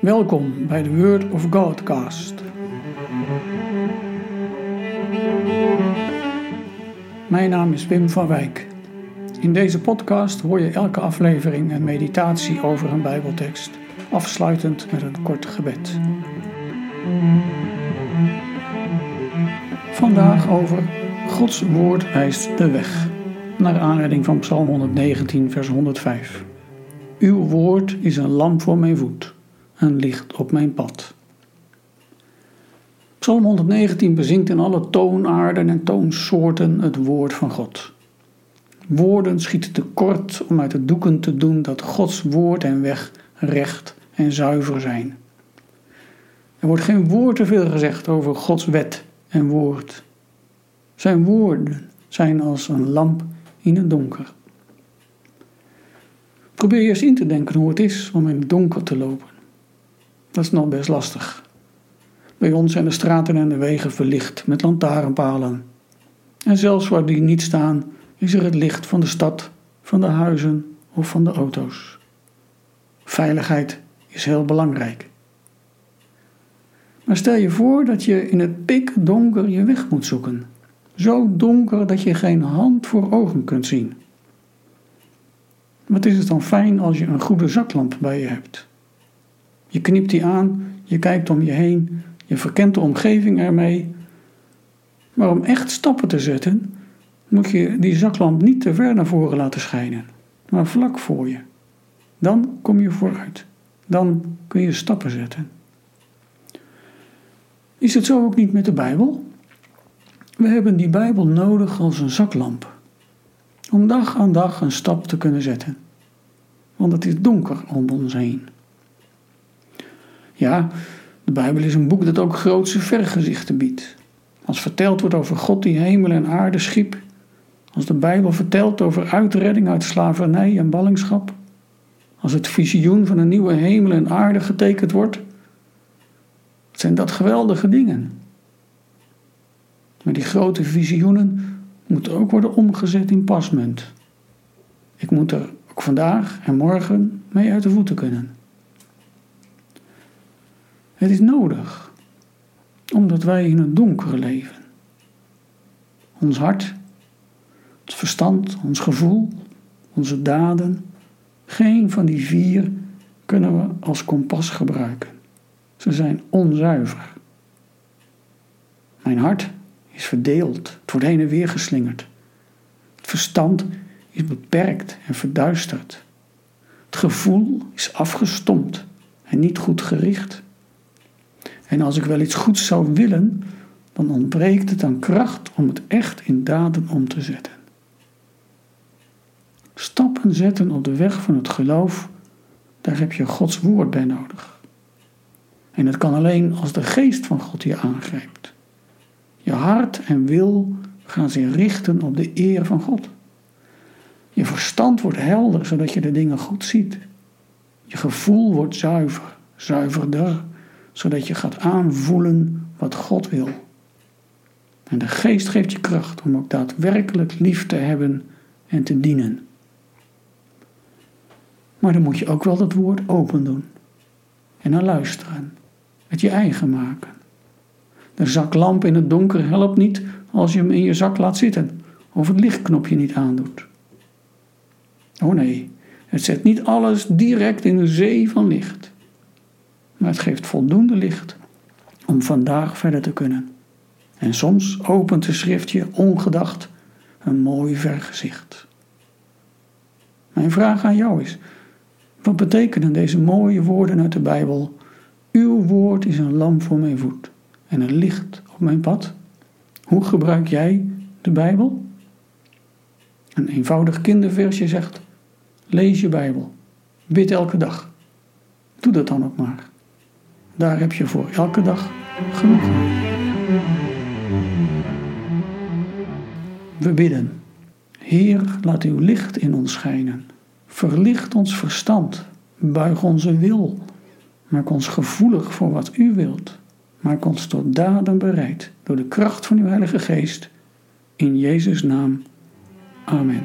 Welkom bij de Word of Godcast. Mijn naam is Wim van Wijk. In deze podcast hoor je elke aflevering een meditatie over een Bijbeltekst, afsluitend met een kort gebed. Vandaag over Gods woord wijst de weg, naar aanleiding van Psalm 119, vers 105. Uw woord is een lamp voor mijn voet, een licht op mijn pad. Psalm 119 bezingt in alle toonaarden en toonsoorten het woord van God. Woorden schieten tekort om uit de doeken te doen dat Gods woord en weg recht en zuiver zijn. Er wordt geen woord te veel gezegd over Gods wet en woord. Zijn woorden zijn als een lamp in het donker. Probeer eerst in te denken hoe het is om in het donker te lopen. Dat is nog best lastig. Bij ons zijn de straten en de wegen verlicht met lantaarnpalen. En zelfs waar die niet staan, is er het licht van de stad, van de huizen of van de auto's. Veiligheid is heel belangrijk. Maar stel je voor dat je in het pikdonker je weg moet zoeken. Zo donker dat je geen hand voor ogen kunt zien. Wat is het dan fijn als je een goede zaklamp bij je hebt? Je knipt die aan, je kijkt om je heen, je verkent de omgeving ermee. Maar om echt stappen te zetten, moet je die zaklamp niet te ver naar voren laten schijnen, maar vlak voor je. Dan kom je vooruit. Dan kun je stappen zetten. Is het zo ook niet met de Bijbel? We hebben die Bijbel nodig als een zaklamp. Om dag aan dag een stap te kunnen zetten. Want het is donker om ons heen. Ja, de Bijbel is een boek dat ook grootse vergezichten biedt. Als verteld wordt over God die hemel en aarde schiep. Als de Bijbel vertelt over uitredding uit slavernij en ballingschap. Als het visioen van een nieuwe hemel en aarde getekend wordt. Zijn dat geweldige dingen. Maar die grote visioenen moeten ook worden omgezet in pasmunt. Ik moet er ook vandaag en morgen mee uit de voeten kunnen. Het is nodig, omdat wij in het donker leven. Ons hart, het verstand, ons gevoel, onze daden, geen van die vier kunnen we als kompas gebruiken. Ze zijn onzuiver. Mijn hart is verdeeld, het wordt heen en weer geslingerd. Het verstand is beperkt en verduisterd. Het gevoel is afgestompt en niet goed gericht. En als ik wel iets goeds zou willen, dan ontbreekt het aan kracht om het echt in daden om te zetten. Stappen zetten op de weg van het geloof, daar heb je Gods woord bij nodig. En het kan alleen als de geest van God je aangrijpt. Je hart en wil gaan zich richten op de eer van God. Je verstand wordt helder, zodat je de dingen goed ziet. Je gevoel wordt zuiver, zuiverder, zodat je gaat aanvoelen wat God wil. En de geest geeft je kracht om ook daadwerkelijk lief te hebben en te dienen. Maar dan moet je ook wel dat woord open doen. En naar luisteren. Het je eigen maken. De zaklamp in het donker helpt niet als je hem in je zak laat zitten of het lichtknopje niet aandoet. Oh nee, het zet niet alles direct in een zee van licht. Maar het geeft voldoende licht om vandaag verder te kunnen. En soms opent de schrift je ongedacht een mooi vergezicht. Mijn vraag aan jou is: wat betekenen deze mooie woorden uit de Bijbel? Uw woord is een lamp voor mijn voet en een licht op mijn pad. Hoe gebruik jij de Bijbel? Een eenvoudig kinderversje zegt: Lees je Bijbel. Bid elke dag. Doe dat dan ook maar. Daar heb je voor elke dag genoeg. We bidden. Heer, laat uw licht in ons schijnen. Verlicht ons verstand. Buig onze wil. Maak ons gevoelig voor wat u wilt. Maak ons tot daden bereid door de kracht van uw Heilige Geest. In Jezus' naam. Amen.